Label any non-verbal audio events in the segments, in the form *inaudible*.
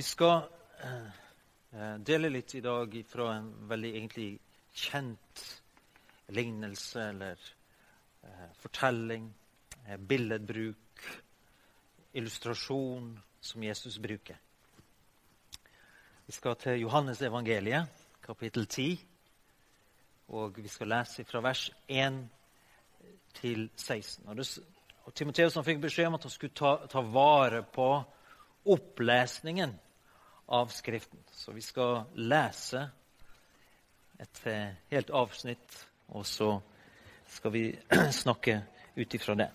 Vi skal eh, dele litt i dag fra en veldig egentlig kjent lignelse eller eh, fortelling, eh, billedbruk, illustrasjon som Jesus bruker. Vi skal til Johannes evangeliet, kapittel 10. Og vi skal lese fra vers 1 til 16. Og, og Timoteus fikk beskjed om at han skulle ta, ta vare på opplesningen av Skriften. Så vi skal lese et eh, helt avsnitt, og så skal vi *clears throat* snakke ut ifra det.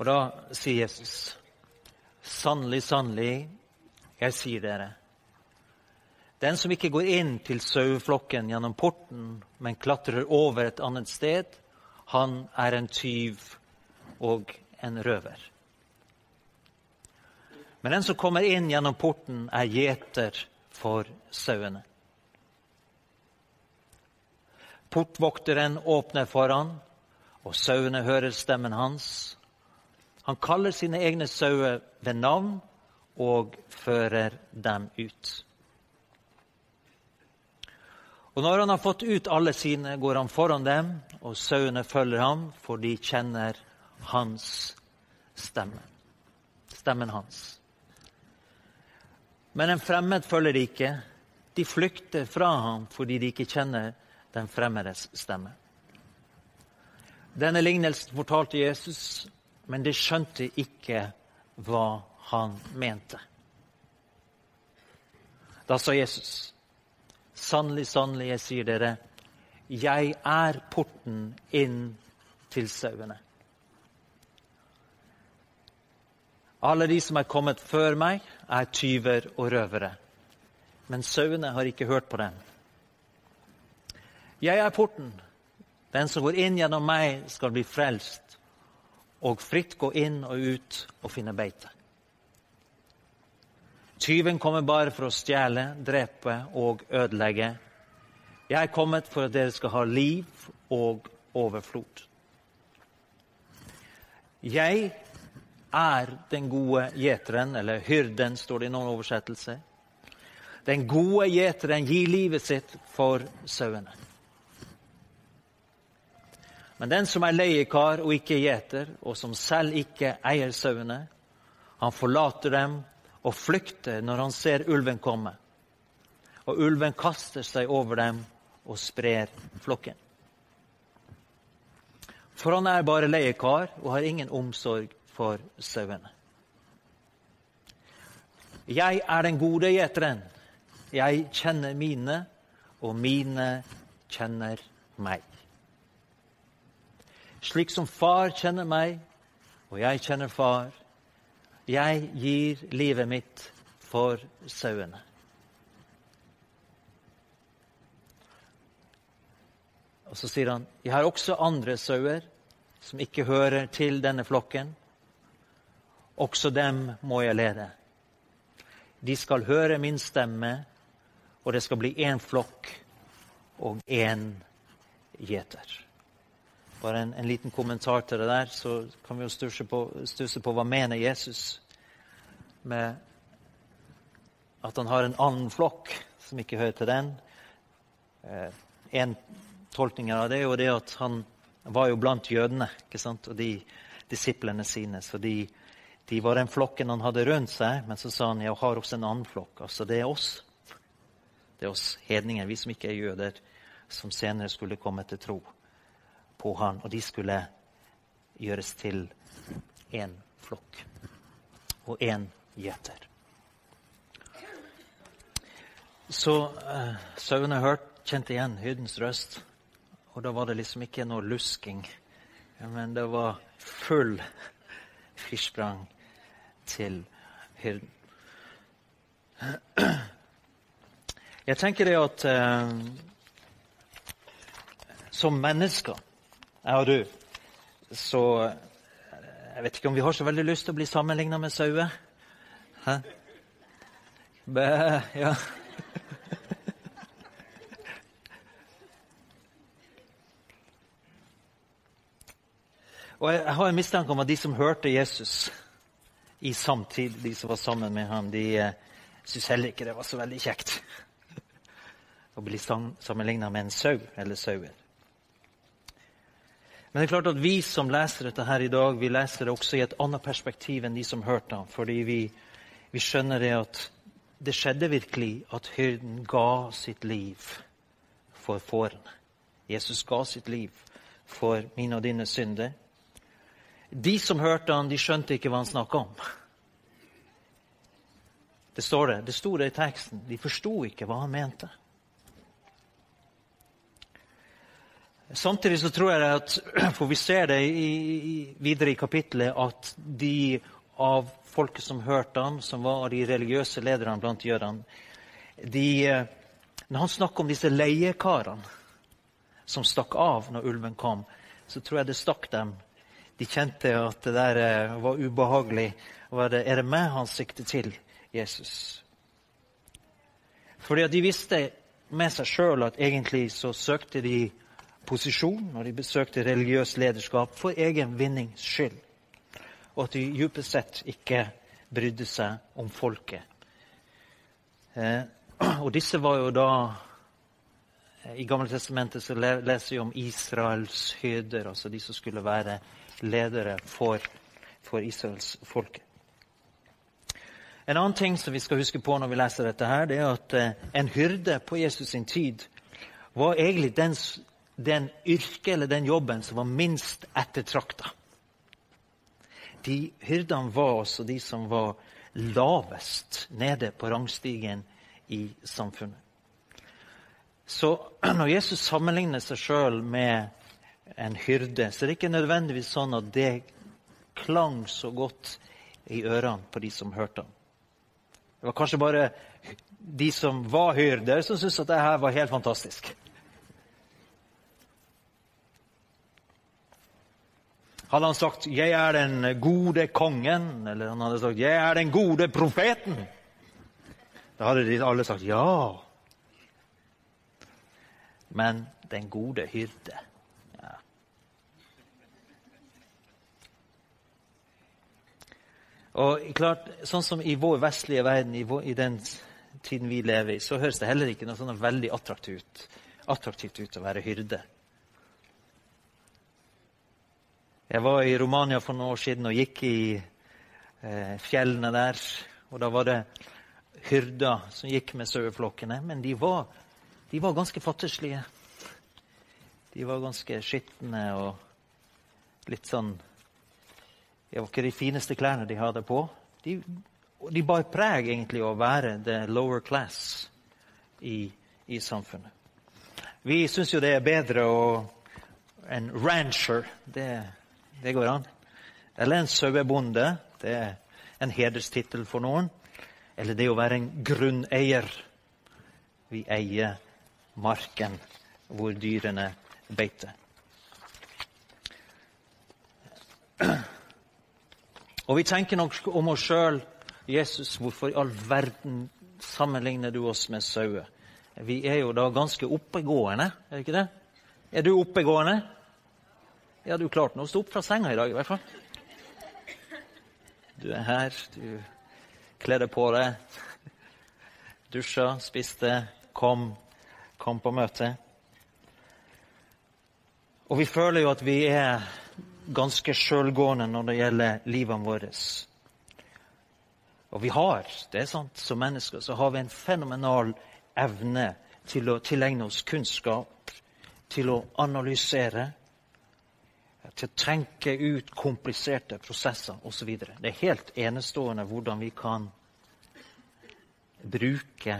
Og da sier Jesus, sannelig, sannelig, jeg sier dere, den som ikke går inn til saueflokken gjennom porten, men klatrer over et annet sted, han er en tyv og en røver. Men den som kommer inn gjennom porten, er gjeter for sauene. Portvokteren åpner for han, og sauene hører stemmen hans. Han kaller sine egne sauer ved navn og fører dem ut. Og Når han har fått ut alle sine, går han foran dem, og sauene følger ham, for de kjenner hans stemme. Stemmen hans. Men en fremmed følger de ikke. De flykter fra ham fordi de ikke kjenner den fremmedes stemme. Denne lignelsen fortalte Jesus, men de skjønte ikke hva han mente. Da sa Jesus, sannelig, sannelig, jeg sier dere, jeg er porten inn til sauene. Alle de som er kommet før meg, er tyver og røvere. Men sauene har ikke hørt på dem. Jeg er porten. Den som går inn gjennom meg, skal bli frelst og fritt gå inn og ut og finne beite. Tyven kommer bare for å stjele, drepe og ødelegge. Jeg er kommet for at dere skal ha liv og overflod. Jeg er den gode gjeteren, eller hyrden, står det i noen oversettelser. Den gode gjeteren gir livet sitt for sauene. Men den som er leiekar og ikke gjeter, og som selv ikke eier sauene, han forlater dem og flykter når han ser ulven komme. Og ulven kaster seg over dem og sprer flokken. For han er bare leiekar og har ingen omsorg for sauene. Jeg er den gode gjeteren. Jeg kjenner mine, og mine kjenner meg. Slik som far kjenner meg, og jeg kjenner far. Jeg gir livet mitt for sauene. Og så sier han, 'Jeg har også andre sauer som ikke hører til denne flokken.' Også dem må jeg lede. De skal høre min stemme, og det skal bli én flokk og én gjeter. Bare en, en, liten kommentar til det der, så kan vi jo stusse på, stusse på hva mener Jesus med at han har en annen flokk som ikke hører til den. Eh, en tolkning av det er jo det at han var jo blant jødene ikke sant? og de disiplene sine. så de de var den flokken han hadde rundt seg, men så sa han jeg har også en annen flokk. Altså, det er oss. Det er oss hedninger, vi som ikke er jøder, som senere skulle komme til tro på han. Og de skulle gjøres til én flokk og én gjeter. Så uh, sauene hørt, kjente igjen hyrdens røst. Og da var det liksom ikke noe lusking, men det var full firsprang til hyrden. Jeg tenker det at eh, som mennesker, jeg og du, så eh, Jeg vet ikke om vi har så veldig lyst til å bli sammenligna med sauer. Hæ? Bæ, ja. Og Jeg har en mistanke om at de som hørte Jesus i samtid, de som var sammen med ham, de eh, syntes heller ikke det var så veldig kjekt *laughs* å bli sammenligna med en sau eller sauer. Men det er klart at vi som leser dette her i dag, vi leser det også i et annet perspektiv enn de som hørte ham. Fordi vi, vi skjønner det at det skjedde virkelig at hyrden ga sitt liv for fårene. Jesus ga sitt liv for mine og dine synder. De som hørte han, de skjønte ikke hva han snakka om. Det står det. Det sto det i teksten. De forsto ikke hva han mente. Samtidig så tror jeg at *clears throat* For vi ser det i, videre i kapittelet at de av folket som hørte ham, som var de religiøse lederne blant jødene de, eh, Når han snakker om disse leiekarene som stakk av når ulven kom, så tror jeg det stakk dem. De kjente at det der eh, var ubehagelig. Var det, er det meg han sikter til, Jesus? Fordi at de visste med seg sjøl at egentlig så søkte de posisjon og de besøkte religiøst lederskap for egen vinnings skyld. Og at de dypest sett ikke brydde seg om folket. Eh, *clears throat* og disse var jo da eh, I Gamle testamentet så leser vi om Israels høyder, altså de som skulle være ledere for, for Israels folke. En annen ting som vi skal huske på når vi leser dette, her, det er at eh, en hyrde på Jesus sin tid var egentlig den den yrket eller den jobben som var minst ettertrakta. De hyrdene var også de som var lavest nede på rangstigen i samfunnet. Så *clears throat* når Jesus sammenligner seg sjøl med en hyrde, så det er ikke nødvendigvis sånn at det klang så godt i ørene på de som hørte ham. Det var kanskje bare de som var hyrder, som syntes at dette var helt fantastisk. Hadde han sagt 'Jeg er den gode kongen', eller han hadde sagt 'Jeg er den gode profeten', da hadde de alle sagt ja. Men den gode hyrde Og klart, Sånn som i vår vestlige verden, i, vår, i den tiden vi lever i, så høres det heller ikke noe sånn veldig attraktivt, attraktivt ut å være hyrde. Jeg var i Romania for noen år siden og gikk i eh, fjellene der. Og da var det hyrder som gikk med saueflokkene. Men de var, de var ganske fattigslige. De var ganske skitne og litt sånn Det var ikke de fineste klærne de hadde på. De, de bar preg egentlig av å være the lower class i, i samfunnet. Vi syns jo det er bedre å en rancher. det det går an. Eller en sauebonde. Det er en hederstittel for noen. Eller det å være en grunneier. Vi eier marken hvor dyrene beiter. Og vi tenker nok om oss sjøl Jesus, hvorfor i all verden sammenligner du oss med sauer? Vi er jo da ganske oppegående, er det ikke det? Er du oppegående? Ja, du klarte nå å stå opp fra senga i dag, i hvert fall. Du er her, du kledde på deg, dusja, spiste, kom, kom på møte. Og vi føler jo at vi er ganske sjølgående når det gjelder livene våre. Og vi har, det er sant, som mennesker så har vi en fenomenal evne til å tilegne oss kunnskap, til å analysere til å tenke ut kompliserte prosesser osv. Det er helt enestående hvordan vi kan bruke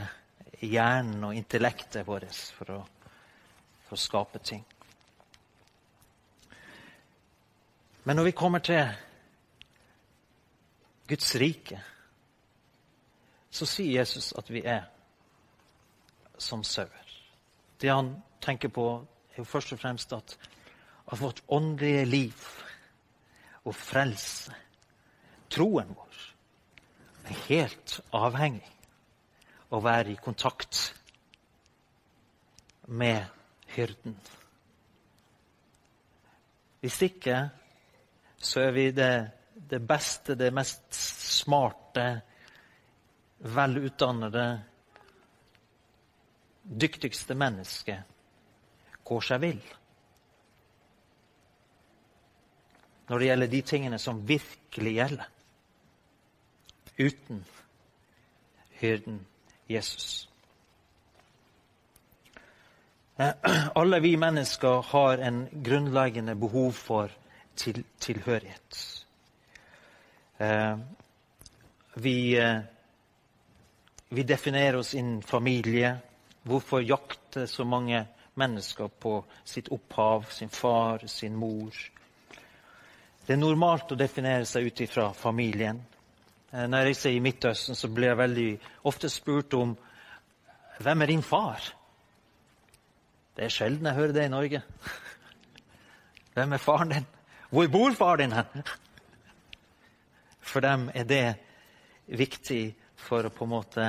hjernen og intellektet vårt for å, for å skape ting. Men når vi kommer til Guds rike, så sier Jesus at vi er som sauer. Det han tenker på, er jo først og fremst at at vårt åndelige liv og frelse, troen vår, er helt avhengig av å være i kontakt med hyrden. Hvis ikke så er vi det, det beste, det mest smarte, velutdannede, dyktigste mennesket går seg vill. Når det gjelder de tingene som virkelig gjelder. Uten hyrden Jesus. Eh, *clears throat* alle vi mennesker har en grunnleggende behov for til, tilhørighet. Eh, vi, eh, vi definerer oss innen familie. Hvorfor jakter så mange mennesker på sitt opphav, sin far, sin mor? Det er normalt å definere seg ut ifra familien. Når jeg reiser i Midtøsten, så blir jeg veldig ofte spurt om hvem er din far? Det er sjelden jeg hører det i Norge. *laughs* Hvem er faren din? Hvor bor far din hen? For dem er det viktig for å på en måte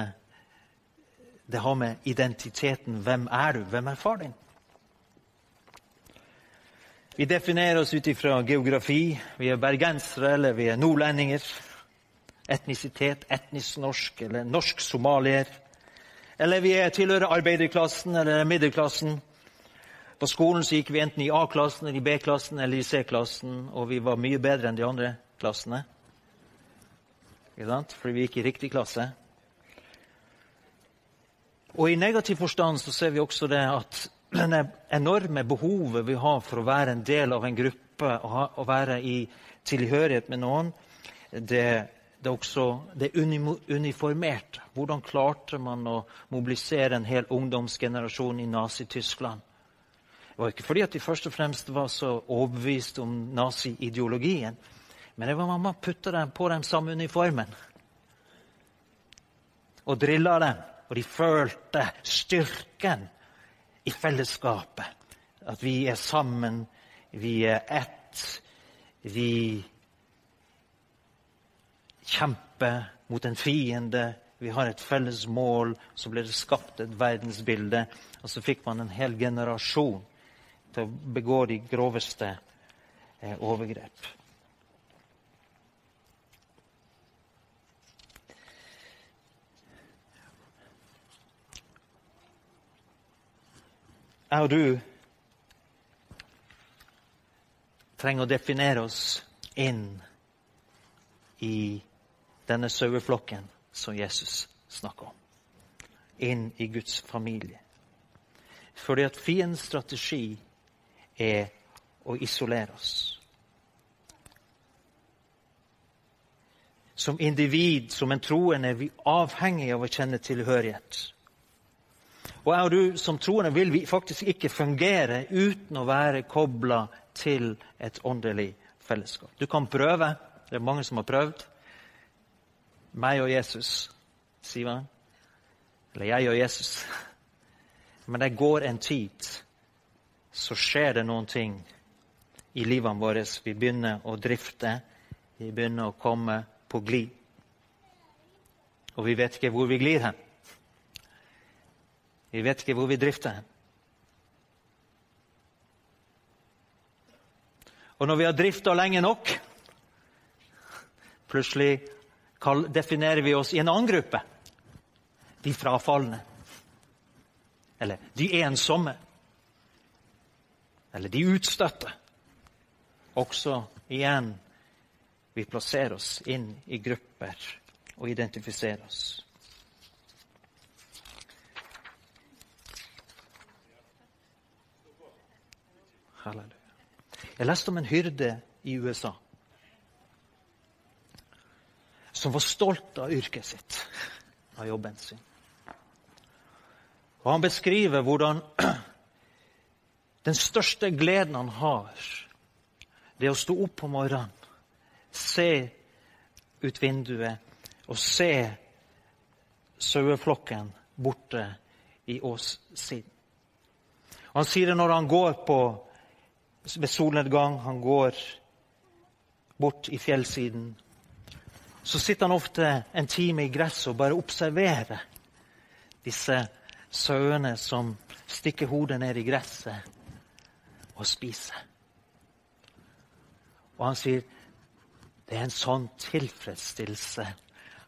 Det har med identiteten Hvem er du? Hvem er far din? Vi definerer oss ut ifra geografi. Vi er bergensere eller vi er nordlendinger. Etnisitet, etnisk norsk eller norsk somalier. Eller vi tilhører arbeiderklassen eller middelklassen. På skolen så gikk vi enten i A-klassen, eller i B-klassen eller i C-klassen, og vi var mye bedre enn de andre klassene. Ikke sant? Fordi vi gikk i riktig klasse. Og i negativ forstand så ser vi også det at *clears throat* det enorme behovet vi har for å være en del av en gruppe og være i tilhørighet med noen, det, det er også det uniformert. Hvordan klarte man å mobilisere en hel ungdomsgenerasjon i Nazi-Tyskland? Det var ikke fordi at de først og fremst var så overbevist om nazi-ideologien, men det var mamma putta dem på den samme uniformen og drilla dem. Og de følte styrken i fellesskapet. At vi er sammen, vi er ett. Vi kjemper mot en fiende. Vi har et felles mål. Så ble det skapt et verdensbilde. Og så fikk man en hel generasjon til å begå de groveste eh, overgrep. Jeg og du trenger å definere oss inn i denne saueflokken som Jesus snakker om. Inn i Guds familie. Fordi at fiendens strategi er å isolere oss. Som individ, som en troende, er vi avhengig av å kjenne tilhørighet. Og jeg og du som troende vil vi faktisk ikke fungere uten å være kobla til et åndelig fellesskap. Du kan prøve. Det er mange som har prøvd. Meg og Jesus, sier han. Eller jeg og Jesus. Men det går en tid så skjer det noen ting i livene våre. Vi begynner å drifte. Vi begynner å komme på glid. Og vi vet ikke hvor vi glir hen. Vi vet ikke hvor vi drifter hen. Og når vi har drifta lenge nok, plutselig definerer vi oss i en annen gruppe. De frafalne. Eller de ensomme eller de utstøtte. Også igjen vi plasserer oss inn i grupper og identifiserer oss. Halleluja. Jeg leste om en hyrde i USA som var stolt av yrket sitt, av jobben sin. Og Han beskriver hvordan den største gleden han har, det er å stå opp om morgenen, se ut vinduet og se saueflokken borte i åssiden. Han sier det når han går på, ved solnedgang, han går bort i fjellsiden. Så sitter han ofte en time i gresset og bare observerer disse sauene som stikker hodet ned i gresset og spise. Og han sier Det er en sånn tilfredsstillelse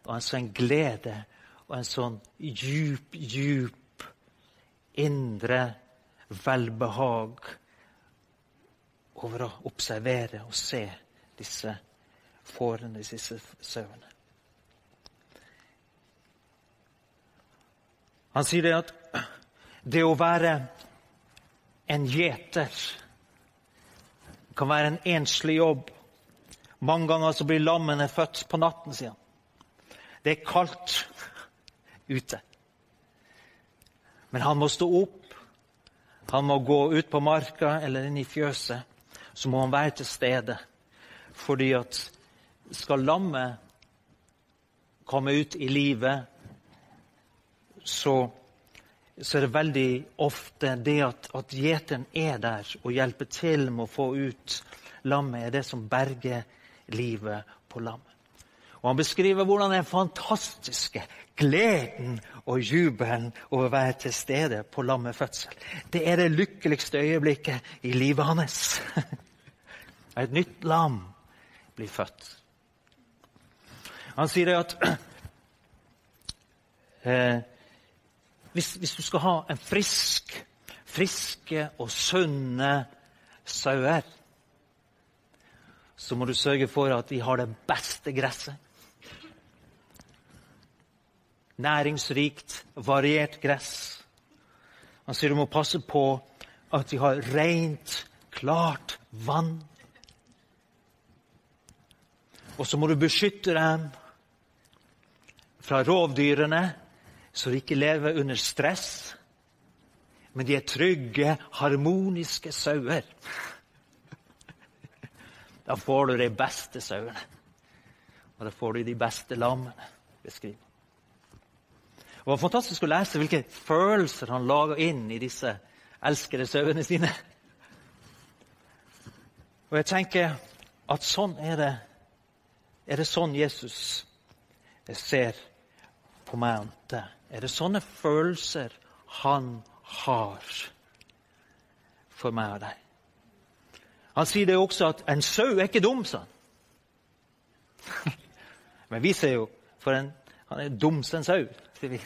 og en sånn glede og en sånn djup, djup indre velbehag over å observere og se disse fårene, disse sauene. Han sier det at det å være en gjeter kan være en enslig jobb. Mange ganger så blir lammene født på natten, sier han. Det er kaldt ute. Men han må stå opp. Han må gå ut på marka eller inn i fjøset. Så må han være til stede. Fordi at skal lammet komme ut i livet, så så er det veldig ofte det at, at gjeteren er der og hjelper til med å få ut lammet, er det som berger livet på lammet. Og Han beskriver hvordan den fantastiske gleden og jubelen over å være til stede på lammefødsel. Det er det lykkeligste øyeblikket i livet hans. *laughs* Et nytt lam blir født. Han sier at *clears throat* eh, hvis, hvis, du skal ha en frisk, friske og sunne sauer, så må du sørge for at de har det beste gresset. Næringsrikt, variert gress. Han sier du må passe på at de har rent, klart vann. Og så må du beskytte dem fra rovdyrene så de ikke lever under stress, men de er trygge, harmoniske sauer. *laughs* Da får du de beste sauene. Og da får du de beste lammene. Beskriv. Det var fantastisk å lese hvilke følelser han laga inn i disse elskede sauene sine. Og jeg tenker at sånn er det. Er det sånn Jesus ser på meg og deg? Er det sånne følelser han har for meg og deg? Han sier det også at en sau er ikke dum, sa han. *laughs* Men vi ser jo for en, han er dum som en sau. sier vi.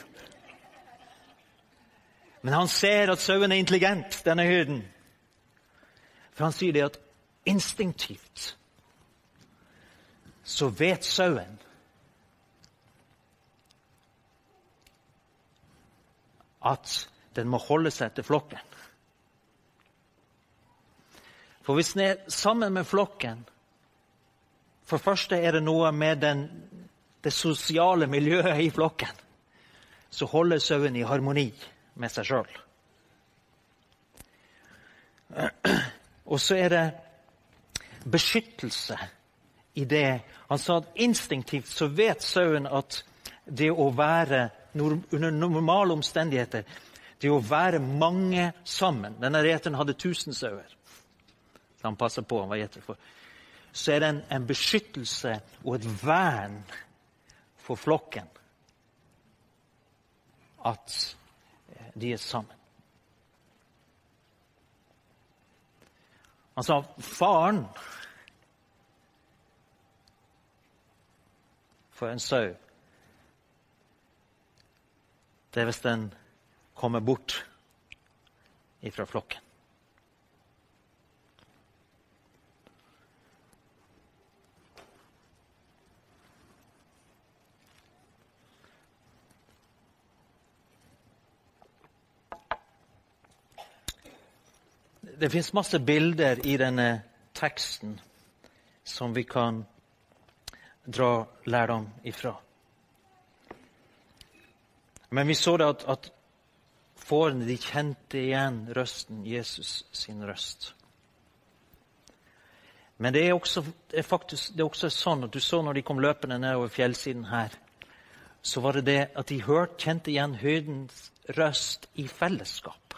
Men han ser at sauen er intelligent, denne hyrden. For han sier det at instinktivt så vet sauen at den må holde seg til flokken. For hvis den er sammen med flokken For det første er det noe med den, det sosiale miljøet i flokken. Så holder sauen i harmoni med seg sjøl. Og så er det beskyttelse i det Han sa at instinktivt så vet sauen at det å være under normale omstendigheter det å være mange sammen Denne gjeteren hadde 1000 sauer. Han passa på, han var gjeter for. Så er det en, en beskyttelse og et vern for flokken at eh, de er sammen. Han sa faren for en sau det er hvis den kommer bort ifra flokken. Det fins masse bilder i denne teksten som vi kan dra lærdom ifra. Men vi så det at, at fårene de kjente igjen røsten, Jesus sin røst. Men det er, også, det, er faktisk, det er også sånn at du så når de kom løpende nedover fjellsiden her, så var det det at de hørte, kjente igjen høydens røst i fellesskap.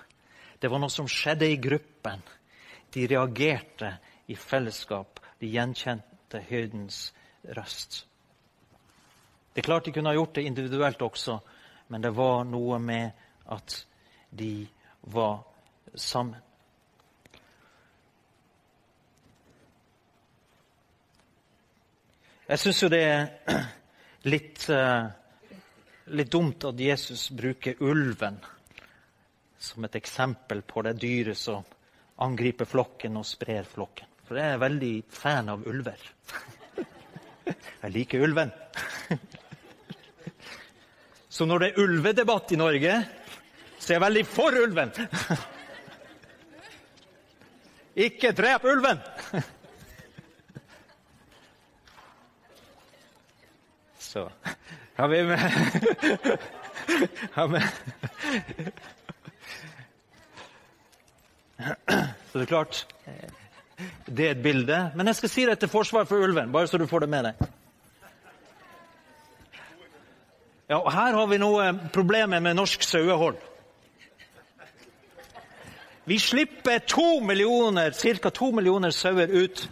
Det var noe som skjedde i gruppen. De reagerte i fellesskap. De gjenkjente høydens røst. Det er klart de kunne ha gjort det individuelt også, men det var noe med at de var sammen. Jeg syns jo det er *clears throat* litt, uh, litt dumt at Jesus bruker ulven som et eksempel på det dyret som angriper flokken og sprer flokken. For jeg er veldig fan av ulver. *laughs* Jeg liker ulven. Så når det er ulvedebatt i Norge, så er jeg veldig for ulven. *laughs* Ikke drep ulven! *laughs* Så har vi med *laughs* har vi *clears throat* Så det er klart Det er et bilde. Men jeg skal si det til forsvar for ulven, bare så du får det med deg. Ja, og Her har vi noe problemer med norsk sauehold. Vi slipper to millioner, ca. to millioner sauer ut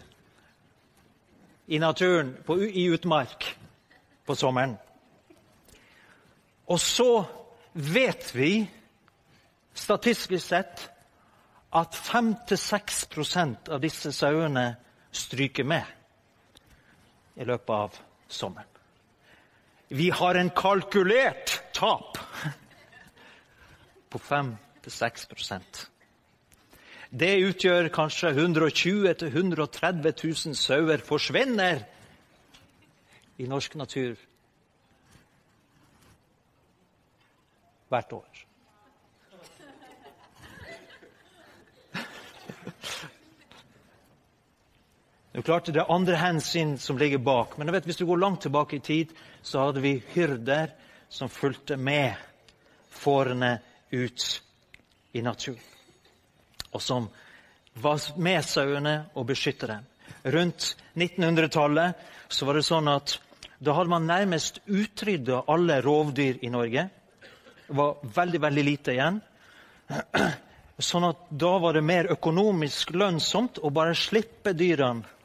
i naturen, på, i utmark, på sommeren. Og så vet vi, statistisk sett, at 5-6 av disse sauene stryker med i løpet av sommeren. Vi har en kalkulert tap på 5-6% Det utgjør kanskje 120 000-130 000 sauer forsvinner i norsk natur hvert år. Det er klart det er andre hensyn som ligger bak. Men jeg vet, hvis du går langt tilbake i tid, så hadde vi hyrder som fulgte med fårene ut i naturen. Og som var med sauene og beskyttet dem. Rundt 1900-tallet så var det sånn at da hadde man nærmest utrydda alle rovdyr i Norge. Det var veldig, veldig lite igjen. *clears throat* Sånn at da var det mer økonomisk lønnsomt å bare slippe dyrene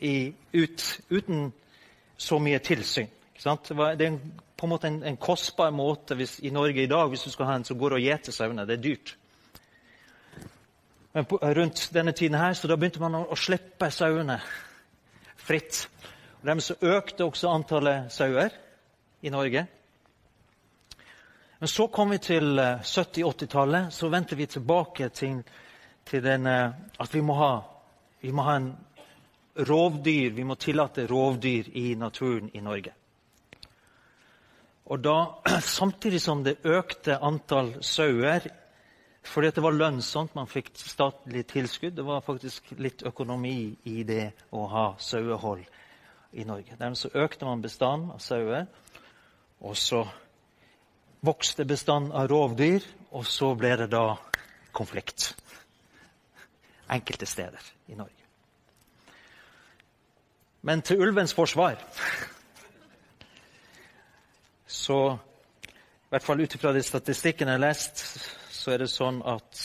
i, ut, uten så mye tilsyn. Det er på en måte en, en kostbar måte hvis, i Norge i dag hvis du skal ha en som går og gjeter sauene. Det er dyrt. Men på, rundt denne tiden her, så da begynte man å, å slippe sauene fritt. Og Dermed så økte også antallet sauer i Norge. Men så kom vi til 70-80-tallet. Så vendte vi tilbake til, til den, at vi må, ha, vi må ha en rovdyr, vi må tillate rovdyr i naturen i Norge. Og da, *clears throat* Samtidig som det økte antall sauer fordi det var lønnsomt, man fikk statlig tilskudd. Det var faktisk litt økonomi i det å ha sauehold i Norge. Dermed så økte man bestanden av sauer. Og så vokste bestanden av rovdyr, og så ble det da konflikt enkelte steder i Norge. Men til ulvens forsvar Så i hvert fall ut ifra de statistikkene jeg har lest, så er det sånn at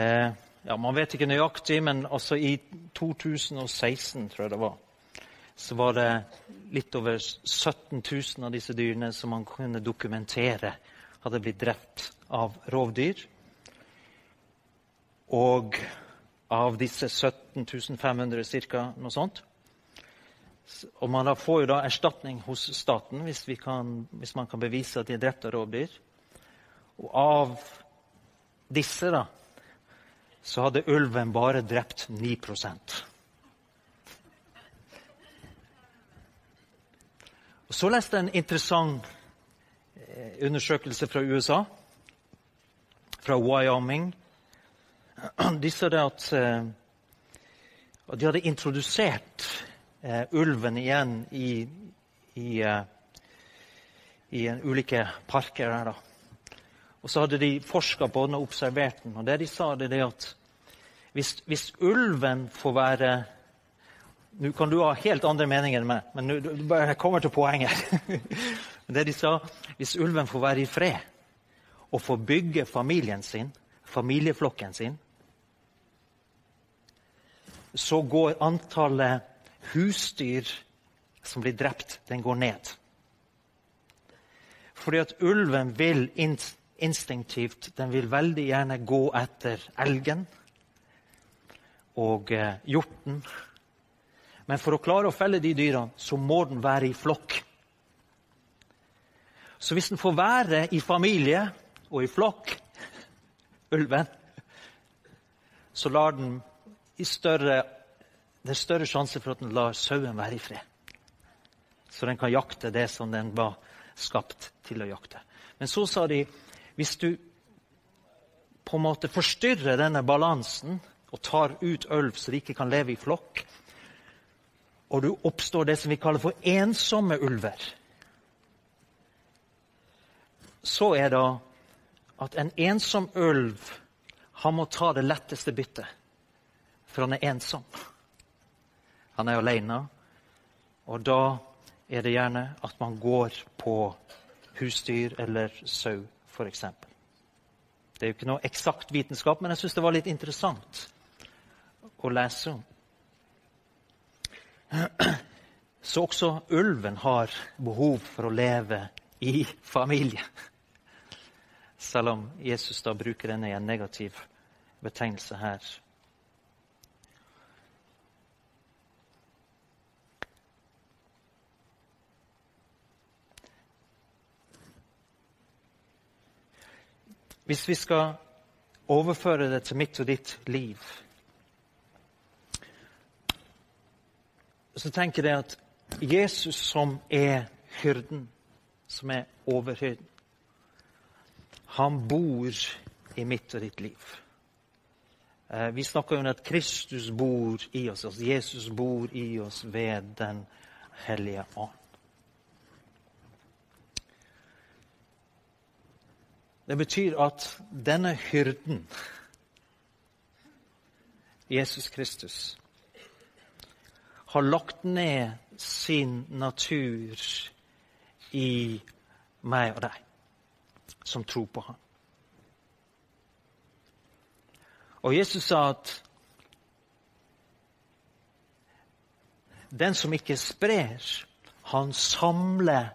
eh, ja, Man vet ikke nøyaktig, men altså i 2016, tror jeg det var, så var det litt over 17 000 av disse dyrene som man kunne dokumentere hadde blitt drept av rovdyr. Og av disse 17 500 ca. noe sånt. Og man får jo da erstatning hos staten hvis, kan, hvis man kan bevise at de er drept av rovdyr. Og av disse da, så hadde ulven bare drept 9% Og Så leste jeg en interessant eh, undersøkelse fra USA, fra Wyoming *clears throat* sa det at, eh, at de hadde introdusert uh, ulven igjen i, i, uh, i ulike parker. Der. Og så hadde de forska på den og observert den. Og det de sa, det er at hvis, hvis ulven får være Nå kan du ha helt andre meninger enn meg, men jeg kommer til poenget. *laughs* det de sa, Hvis ulven får være i fred og får bygge familien sin, familieflokken sin, så går antallet husdyr som blir drept, den går ned. Fordi at ulven vil instinktivt den vil veldig gjerne gå etter elgen og eh, hjorten. Men for å klare å felle de dyrene, så må den være i flokk. Så hvis den får være i familie og i flokk, *laughs* ulven, så lar den større, det er større sjanse for at den lar sauen være i fred. Så den kan jakte det som den var skapt til å jakte. Men så sa de hvis du på en måte forstyrrer denne balansen og tar ut ulv så de ikke kan leve i flokk, og du oppstår det som vi kaller for ensomme ulver, så er det at en ensom ulv han må ta det letteste byttet, for han er ensom. Han er alene, og da er det gjerne at man går på husdyr eller sau, f.eks. Det er jo ikke noe eksakt vitenskap, men jeg syns det var litt interessant å lese om. *clears throat* Så også ulven har behov for å leve i familie. Selv om Jesus da bruker denne i en negativ betegnelse her. Hvis vi skal overføre det til mitt og ditt liv, så tenker jeg at Jesus som er hyrden, som er overhyrden, han bor i mitt og ditt liv. Eh, vi snakker om at Kristus bor i oss, altså Jesus bor i oss ved Den hellige ånd. Det betyr at denne hyrden, Jesus Kristus, har lagt ned sin natur i meg og deg som tror på ham. Og Jesus sa at den som ikke sprer, han samler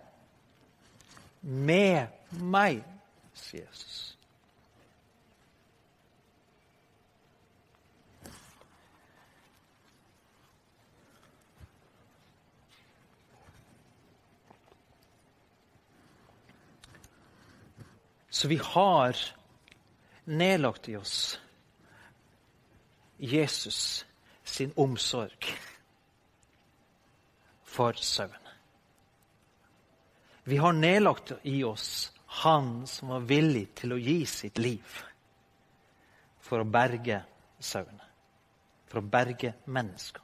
med meg sier Jesus. Så vi har nedlagt i oss Jesus sin omsorg for søvn. Vi har nedlagt i oss han som var villig til å gi sitt liv for å berge sauene. For å berge mennesker.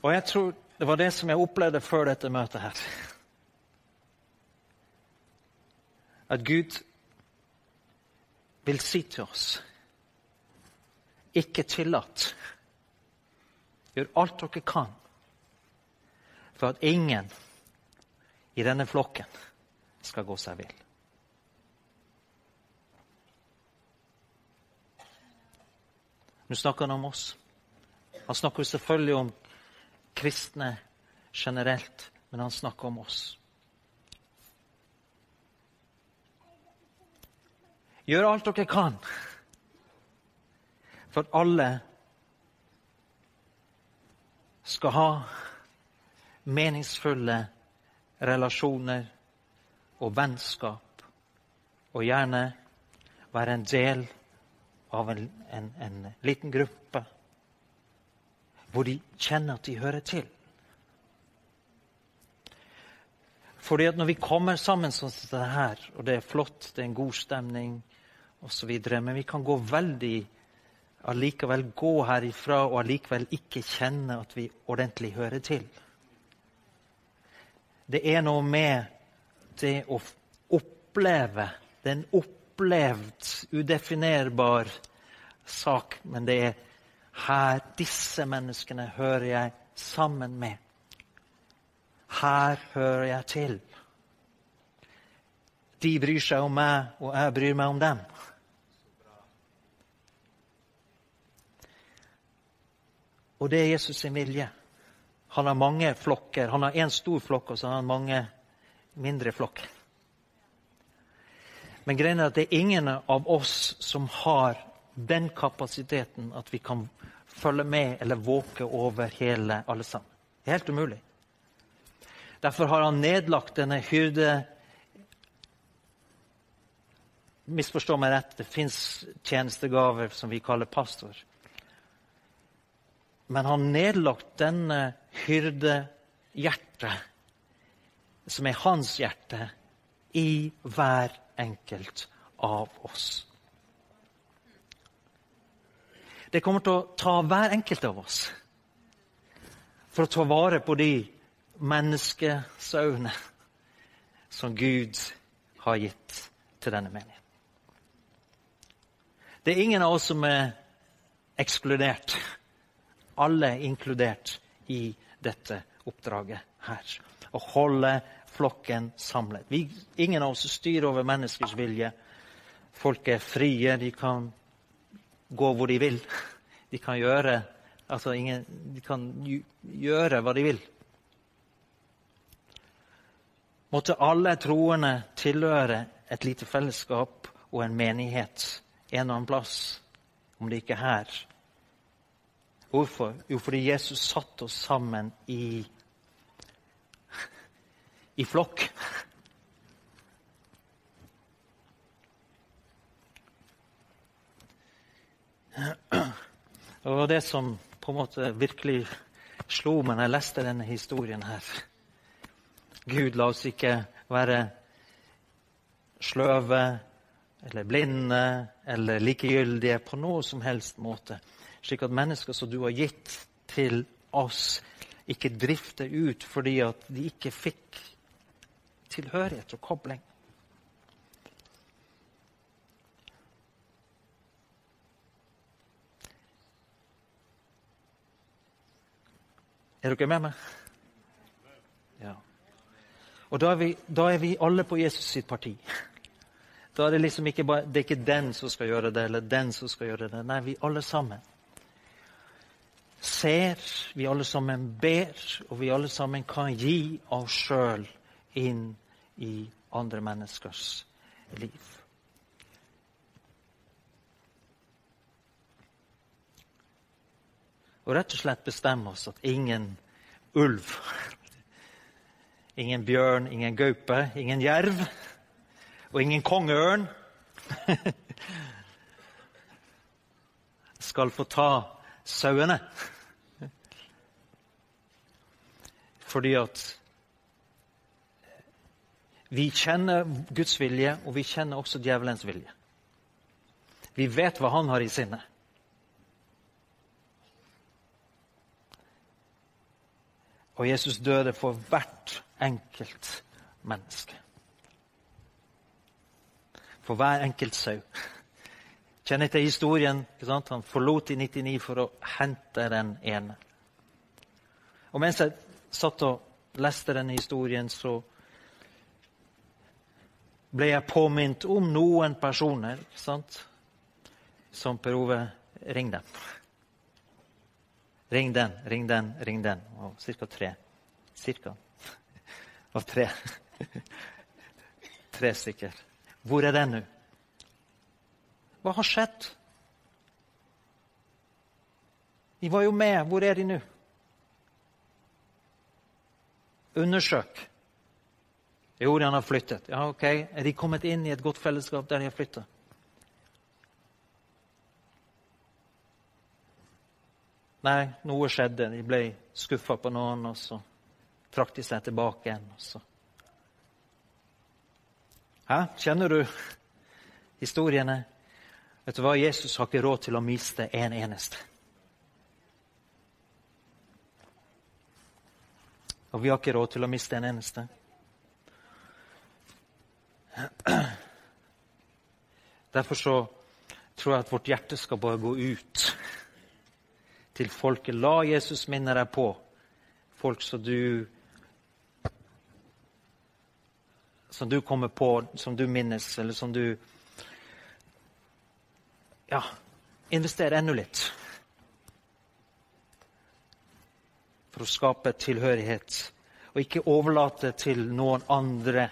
Og jeg tror det var det som jeg opplevde før dette møtet her. At Gud vil si til oss ikke tillatt Gjør alt dere kan for at ingen i denne flokken skal gå seg vill. Nå snakker han om oss. Han snakker selvfølgelig om kristne generelt, men han snakker om oss. Gjør alt dere kan for at alle skal ha meningsfulle relasjoner og vennskap, og gjerne være en del av en, en, en liten gruppe hvor de kjenner at de hører til. Fordi at Når vi kommer sammen sånn som det her, og det er flott, det er en god stemning osv., men vi kan gå veldig allikevel gå herifra og allikevel ikke kjenne at vi ordentlig hører til. Det er noe med det å oppleve. Det er en opplevd, udefinerbar sak, men det er her disse menneskene hører jeg sammen med. Her hører jeg til. De bryr seg om meg, og jeg bryr meg om dem. Og det er Jesus sin vilje. Han har mange flokker. Han har én stor flokk, og så har han mange mindre flokker. Men greien er at det er ingen av oss som har den kapasiteten at vi kan følge med eller våke over hele alle sammen. Det er helt umulig. Derfor har han nedlagt denne hyrde... Misforstå meg rett, det fins tjenestegaver som vi kaller pastor. Men har nedlagt denne hyrdehjertet, som er hans hjerte, i hver enkelt av oss. Det kommer til å ta hver enkelt av oss for å ta vare på de menneskesauene som Gud har gitt til denne menigheten. Det er ingen av oss som er ekskludert. Alle er inkludert i dette oppdraget her. Å holde flokken samlet. Vi, ingen av oss styrer over menneskers vilje. Folk er frie. De kan gå hvor de vil. De kan gjøre, altså ingen, de kan gjøre hva de vil. Måtte alle troende tilhøre et lite fellesskap og en menighet en og annen plass, om det ikke er her. Hvorfor? Jo, fordi Jesus satte oss sammen i, i flokk. Det var det som på en måte virkelig slo meg når jeg leste denne historien her. Gud, la oss ikke være sløve eller blinde eller likegyldige på noe som helst måte. Slik at mennesker som du har gitt til oss, ikke drifter ut fordi at de ikke fikk tilhørighet og kobling. Er dere med meg? Ja. Og da er, vi, da er vi alle på Jesus sitt parti. Da er det liksom ikke bare, det er ikke den som skal gjøre det, eller den som skal gjøre det. Nei, vi alle sammen ser, vi alle sammen ber, og vi alle sammen kan gi oss sjøl inn i andre menneskers liv. Og rett og slett bestemme oss at ingen ulv, ingen bjørn, ingen gaupe, ingen jerv og ingen kongeørn *laughs* skal få ta sauene. Fordi at vi kjenner Guds vilje, og vi kjenner også djevelens vilje. Vi vet hva han har i sinnet. Og Jesus døde for hvert enkelt menneske. For hver enkelt sau. Kjenner til historien. Han forlot de 99 for å hente den ene. Og mens jeg satt og leste denne historien, så ble jeg påminnet om noen personer sant? som Per Ove Ring dem. Ring den, ring den, ring den. Og cirka tre. Cirka. Av tre. *laughs* tre stykker. Hvor er den nå? Hva har skjedd? De var jo med. Hvor er de nå? Undersøk. Jo, de har flyttet. Ja, ok. Er de kommet inn i et godt fellesskap der de har flyttet? Nei, noe skjedde. De ble skuffa på noen, og så trakk de seg tilbake igjen. Og så. Hæ? Kjenner du historiene? Vet du hva? Jesus har ikke råd til å miste en eneste. Og vi har ikke råd til å miste en eneste. Derfor så tror jeg at vårt hjerte skal bare gå ut til folket. La Jesus minne deg på folk som du Som du kommer på, som du minnes, eller som du Ja, investere enda litt. For å skape tilhørighet, og ikke overlate til noen andre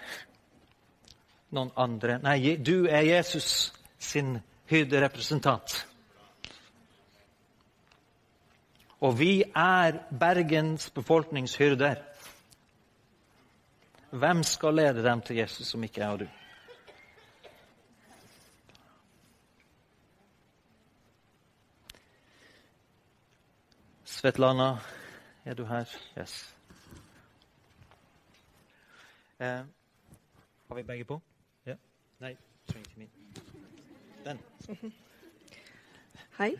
noen andre. Nei, du er Jesus sin hyrderepresentant. Og vi er Bergens befolkningshyrder. Hvem skal lede dem til Jesus som ikke jeg og du? Svetlana, er du her? Yes. Eh, har vi begge på? Ja? Nei, trenger ikke min. Den. Hei.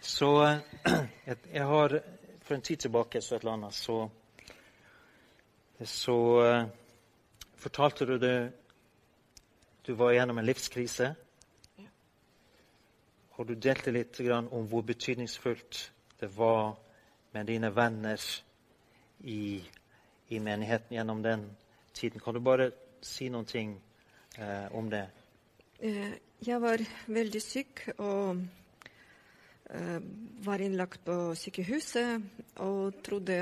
Så eh, jeg, har For en tid tilbake, Svetlana, så Så eh, fortalte du det Du var gjennom en livskrise. Ja. Og du delte litt grann om hvor betydningsfullt det var med dine venner i, i menigheten gjennom den tiden. Kan du bare si noen ting eh, om det? Eh, Jeg var veldig syk og eh, var innlagt på sykehuset og trodde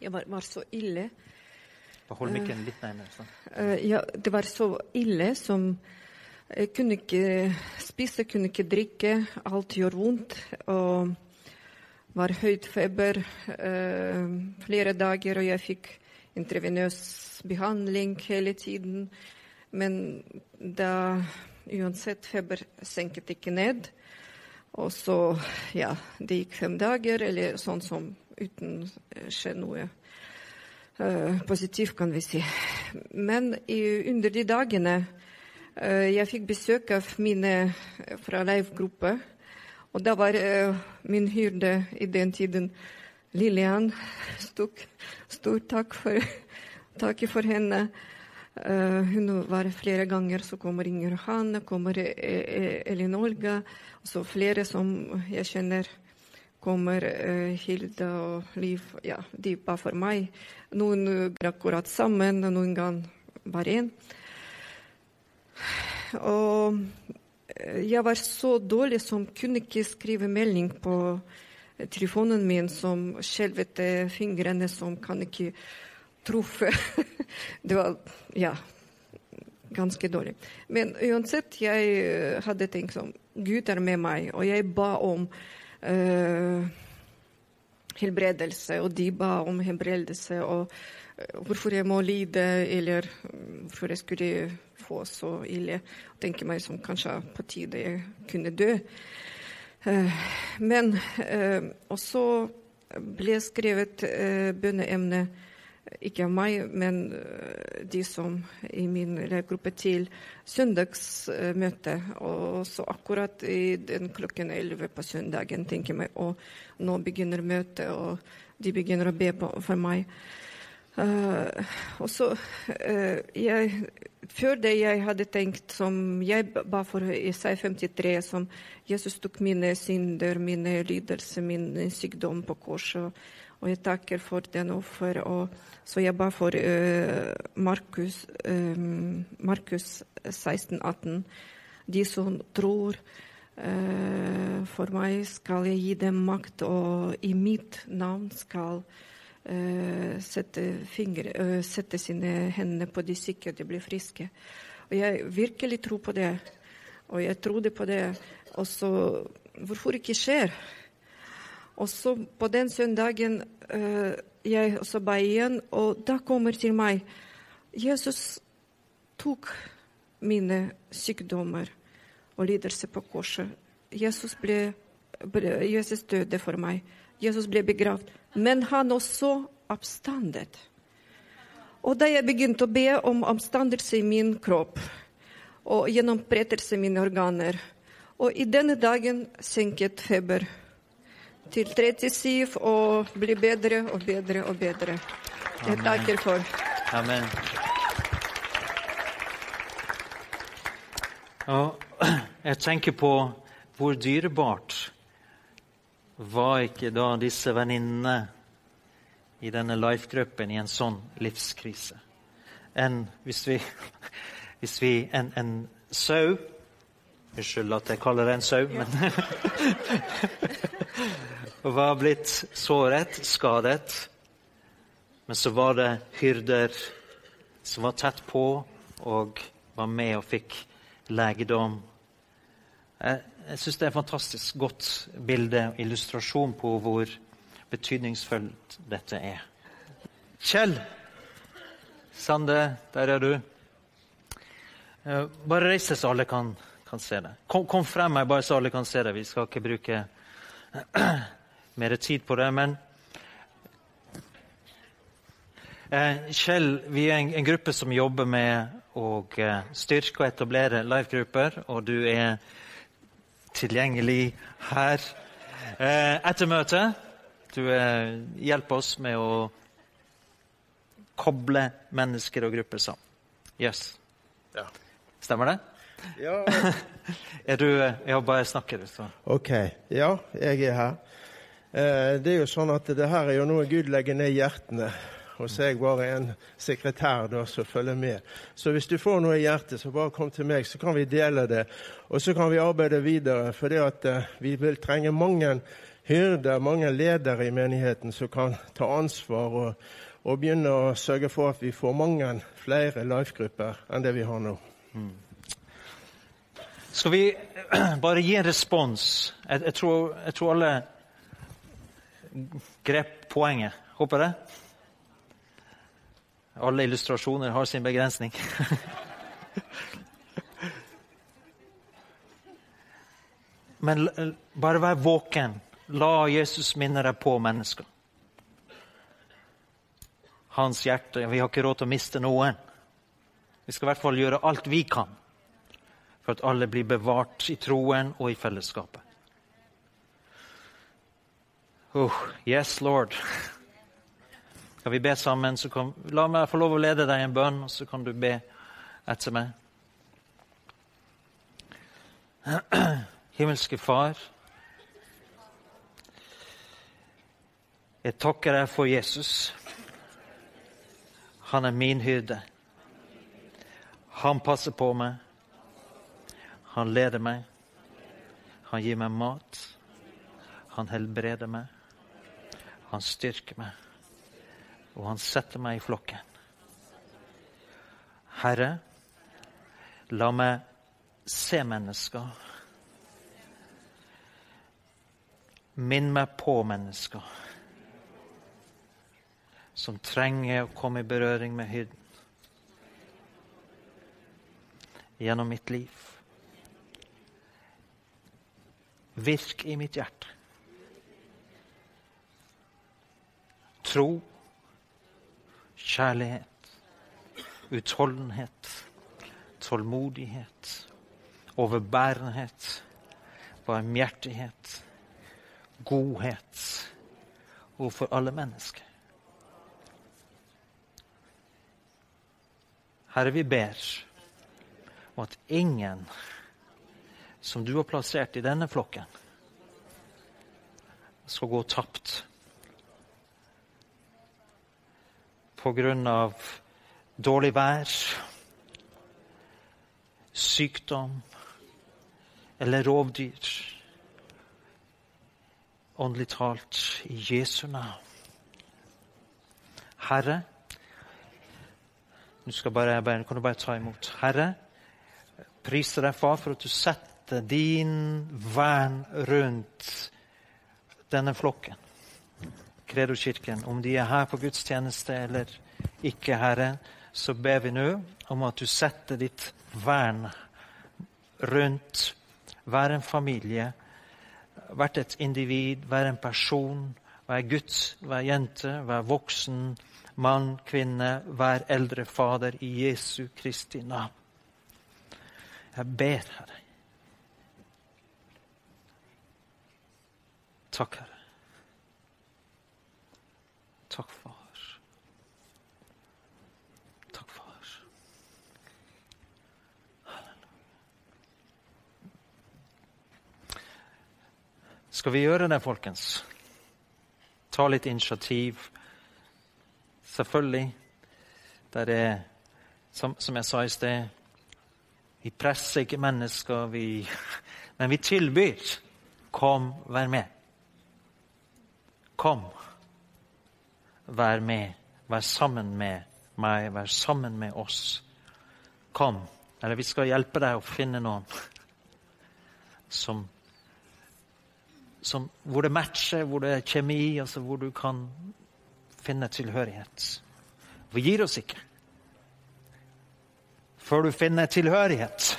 jeg var, var så ille. Hold mikken litt nærmere. Eh, Ja, det var så ille som jeg kunne ikke spise, kunne ikke drikke. Alt gjør vondt. Og var høyt feber eh, flere dager, og jeg fikk intravenøs behandling hele tiden. Men da uansett feber senket ikke ned. Og så, ja, det gikk fem dager, eller sånn som uten eh, skje noe eh, positivt, kan vi si. Men i, under de dagene eh, jeg fikk besøk av mine fra Leif-gruppe, og da var uh, min hyrde i den tiden Lillian. stort stor takk for, *laughs* takk for henne. Uh, hun var flere ganger, så kommer Inger Hanne, kommer eh, Elin Olga, og så flere som jeg kjenner kommer uh, Hilda og Liv. Ja, de ba for meg. Noen går akkurat sammen, noen ganger bare én. Og jeg var så dårlig som kunne ikke skrive melding på telefonen min som skjelvete fingrene som kan ikke truffe. *laughs* Det var ja, ganske dårlig. Men uansett, jeg eh, hadde tenkt som Gud er med meg, og jeg ba om uh, helbredelse, og de ba om helbredelse. og uh, Hvorfor jeg må lide, eller hvorfor jeg skulle få så ille. tenker tenke meg som kanskje på tide jeg kunne dø. Eh, men eh, Og så ble skrevet eh, bønneemne, ikke av meg, men de som i min elevgruppe til søndagsmøte. Og så akkurat i den klokken 11 på søndagen tenker jeg meg og nå begynner møtet, og de begynner å be for meg. Eh, og så uh, jeg, Før det jeg hadde tenkt som jeg ba for Isai 53, som Jesus tok mine synder, mine lidelser, min sykdom på korset. Og jeg takker for den offer. Og så jeg ba for uh, Markus, um, Markus 16, 18. De som tror uh, for meg, skal jeg gi dem makt, og i mitt navn skal uh, sette, fingre, uh, sette sine hender på de syke, og de blir friske. Og jeg virkelig tror på det. Og jeg trodde på det. Og så Hvorfor ikke skjer? Og så på den søndagen uh, jeg også ba igjen, og da kommer til meg Jesus tok mine sykdommer og lidelser på korset. Jesus, ble, ble, Jesus døde for meg. Jesus ble begravd. Men han også oppstandet. Og da jeg begynte å be om oppstandelse i min kropp og gjennomprettelse i mine organer, og i denne dagen senket feber til 37 og bli bedre og bedre og bedre. Jeg takker for. Amen. Og *clears throat* jeg tenker på hvor dyrebart var ikke da disse venninnene i denne life-gruppen i en sånn livskrise. Enn hvis vi, *laughs* hvis vi en, en sau Unnskyld at jeg kaller det en sau, men *laughs* var blitt såret, skadet. Men så var det hyrder som var tett på og var med og fikk legedom. Jeg, jeg syns det er et fantastisk godt bilde og illustrasjon på hvor betydningsfullt dette er. Kjell Sande, der er du. Eh, bare reis deg så alle kan, kan se det. Kom, kom, frem her, bare så alle kan se det. Vi skal ikke bruke *clears throat* mer tid på det. Men eh, Kjell, vi er en, en, gruppe som jobber med å eh, styrke og etablere live-grupper. Og du er tilgjengelig her eh, etter møtet. Du eh, hjelper oss med å koble mennesker og grupper sammen. Yes. Ja. Stemmer det? Ja. *laughs* er du eh, Ja, bare snakker du, så. OK. Ja, jeg er her. Eh, det er jo sånn at det her er jo noe Gud legger ned i hjertene. Og så er jeg bare en sekretær da, som følger med. Så hvis du får noe i hjertet, så bare kom til meg, så kan vi dele det. Og så kan vi arbeide videre. For det at uh, vi vil trenge mange hyrder, mange ledere i menigheten som kan ta ansvar og, og begynne å sørge for at vi får mange flere life-grupper enn det vi har nå. Skal vi *clears throat* bare gi en respons? Jeg, jeg, tror, jeg tror alle grep poenget. Håper det. Alle illustrasjoner har sin begrensning. Men bare vær våken. La Jesus minne deg på mennesker. Hans hjerte. Vi har ikke råd til å miste noen. Vi skal i hvert fall gjøre alt vi kan for at alle blir bevart i troen og i fellesskapet. Oh, yes, Lord. Skal vi be sammen, så kan, la meg få lov å lede deg i en bønn, og så kan du be etter meg. *clears throat* Himmelske Far. Jeg takker deg for Jesus. Han er min hyrde. Han passer på meg. Han leder meg. Han gir meg mat. Han helbreder meg. Han styrker meg og han setter meg i flokken. Herre, la meg se mennesker. Minn meg på mennesker som trenger å komme i berøring med hyrden gjennom mitt liv. Virk i mitt hjerte. Tro kjærlighet, utholdenhet, tålmodighet, overbærenhet, barmhjertighet, godhet overfor alle mennesker. Herre, vi ber om at ingen som du har plassert i denne flokken, skal gå tapt pga. dårlig vær, sykdom eller rovdyr. Åndelig talt i Jesu navn. Herre, nå skal bare, bare, kan du bare ta imot. Herre, priser deg, far, for at du setter din vern rundt denne flokken. Kredo-kirken, om de er her på gudstjeneste eller ikke, Herre, så ber vi nå om at du setter ditt vern rundt hver en familie, hvert et individ, hver en person, hver gutt, hver jente, hver voksen, mann, kvinne, hver eldre fader, i Jesu Kristi navn. Jeg ber, Herre. Takk, Herre. Takk, far. Takk, far. Skal vi gjøre det, folkens? Ta litt initiativ. Selvfølgelig. Der er, som, som jeg sa i sted Vi presser ikke mennesker, vi, *laughs* men vi tilbyr. Kom, vær med. Kom. Vær med. Vær sammen med meg. Vær sammen med oss. kom. Eller vi skal hjelpe deg å finne noen *laughs* som, som Hvor det matcher, hvor det er kjemi, altså hvor du kan finne tilhørighet. Vi gir oss ikke før du finner tilhørighet.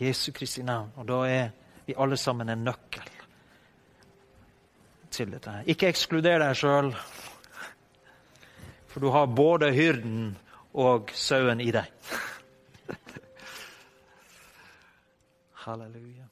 Jesu Kristi navn. Og da er vi alle sammen en nøkkel til dette. Ikke ekskluder deg sjøl, for du har både hyrden og sauen i deg. *laughs* Halleluja.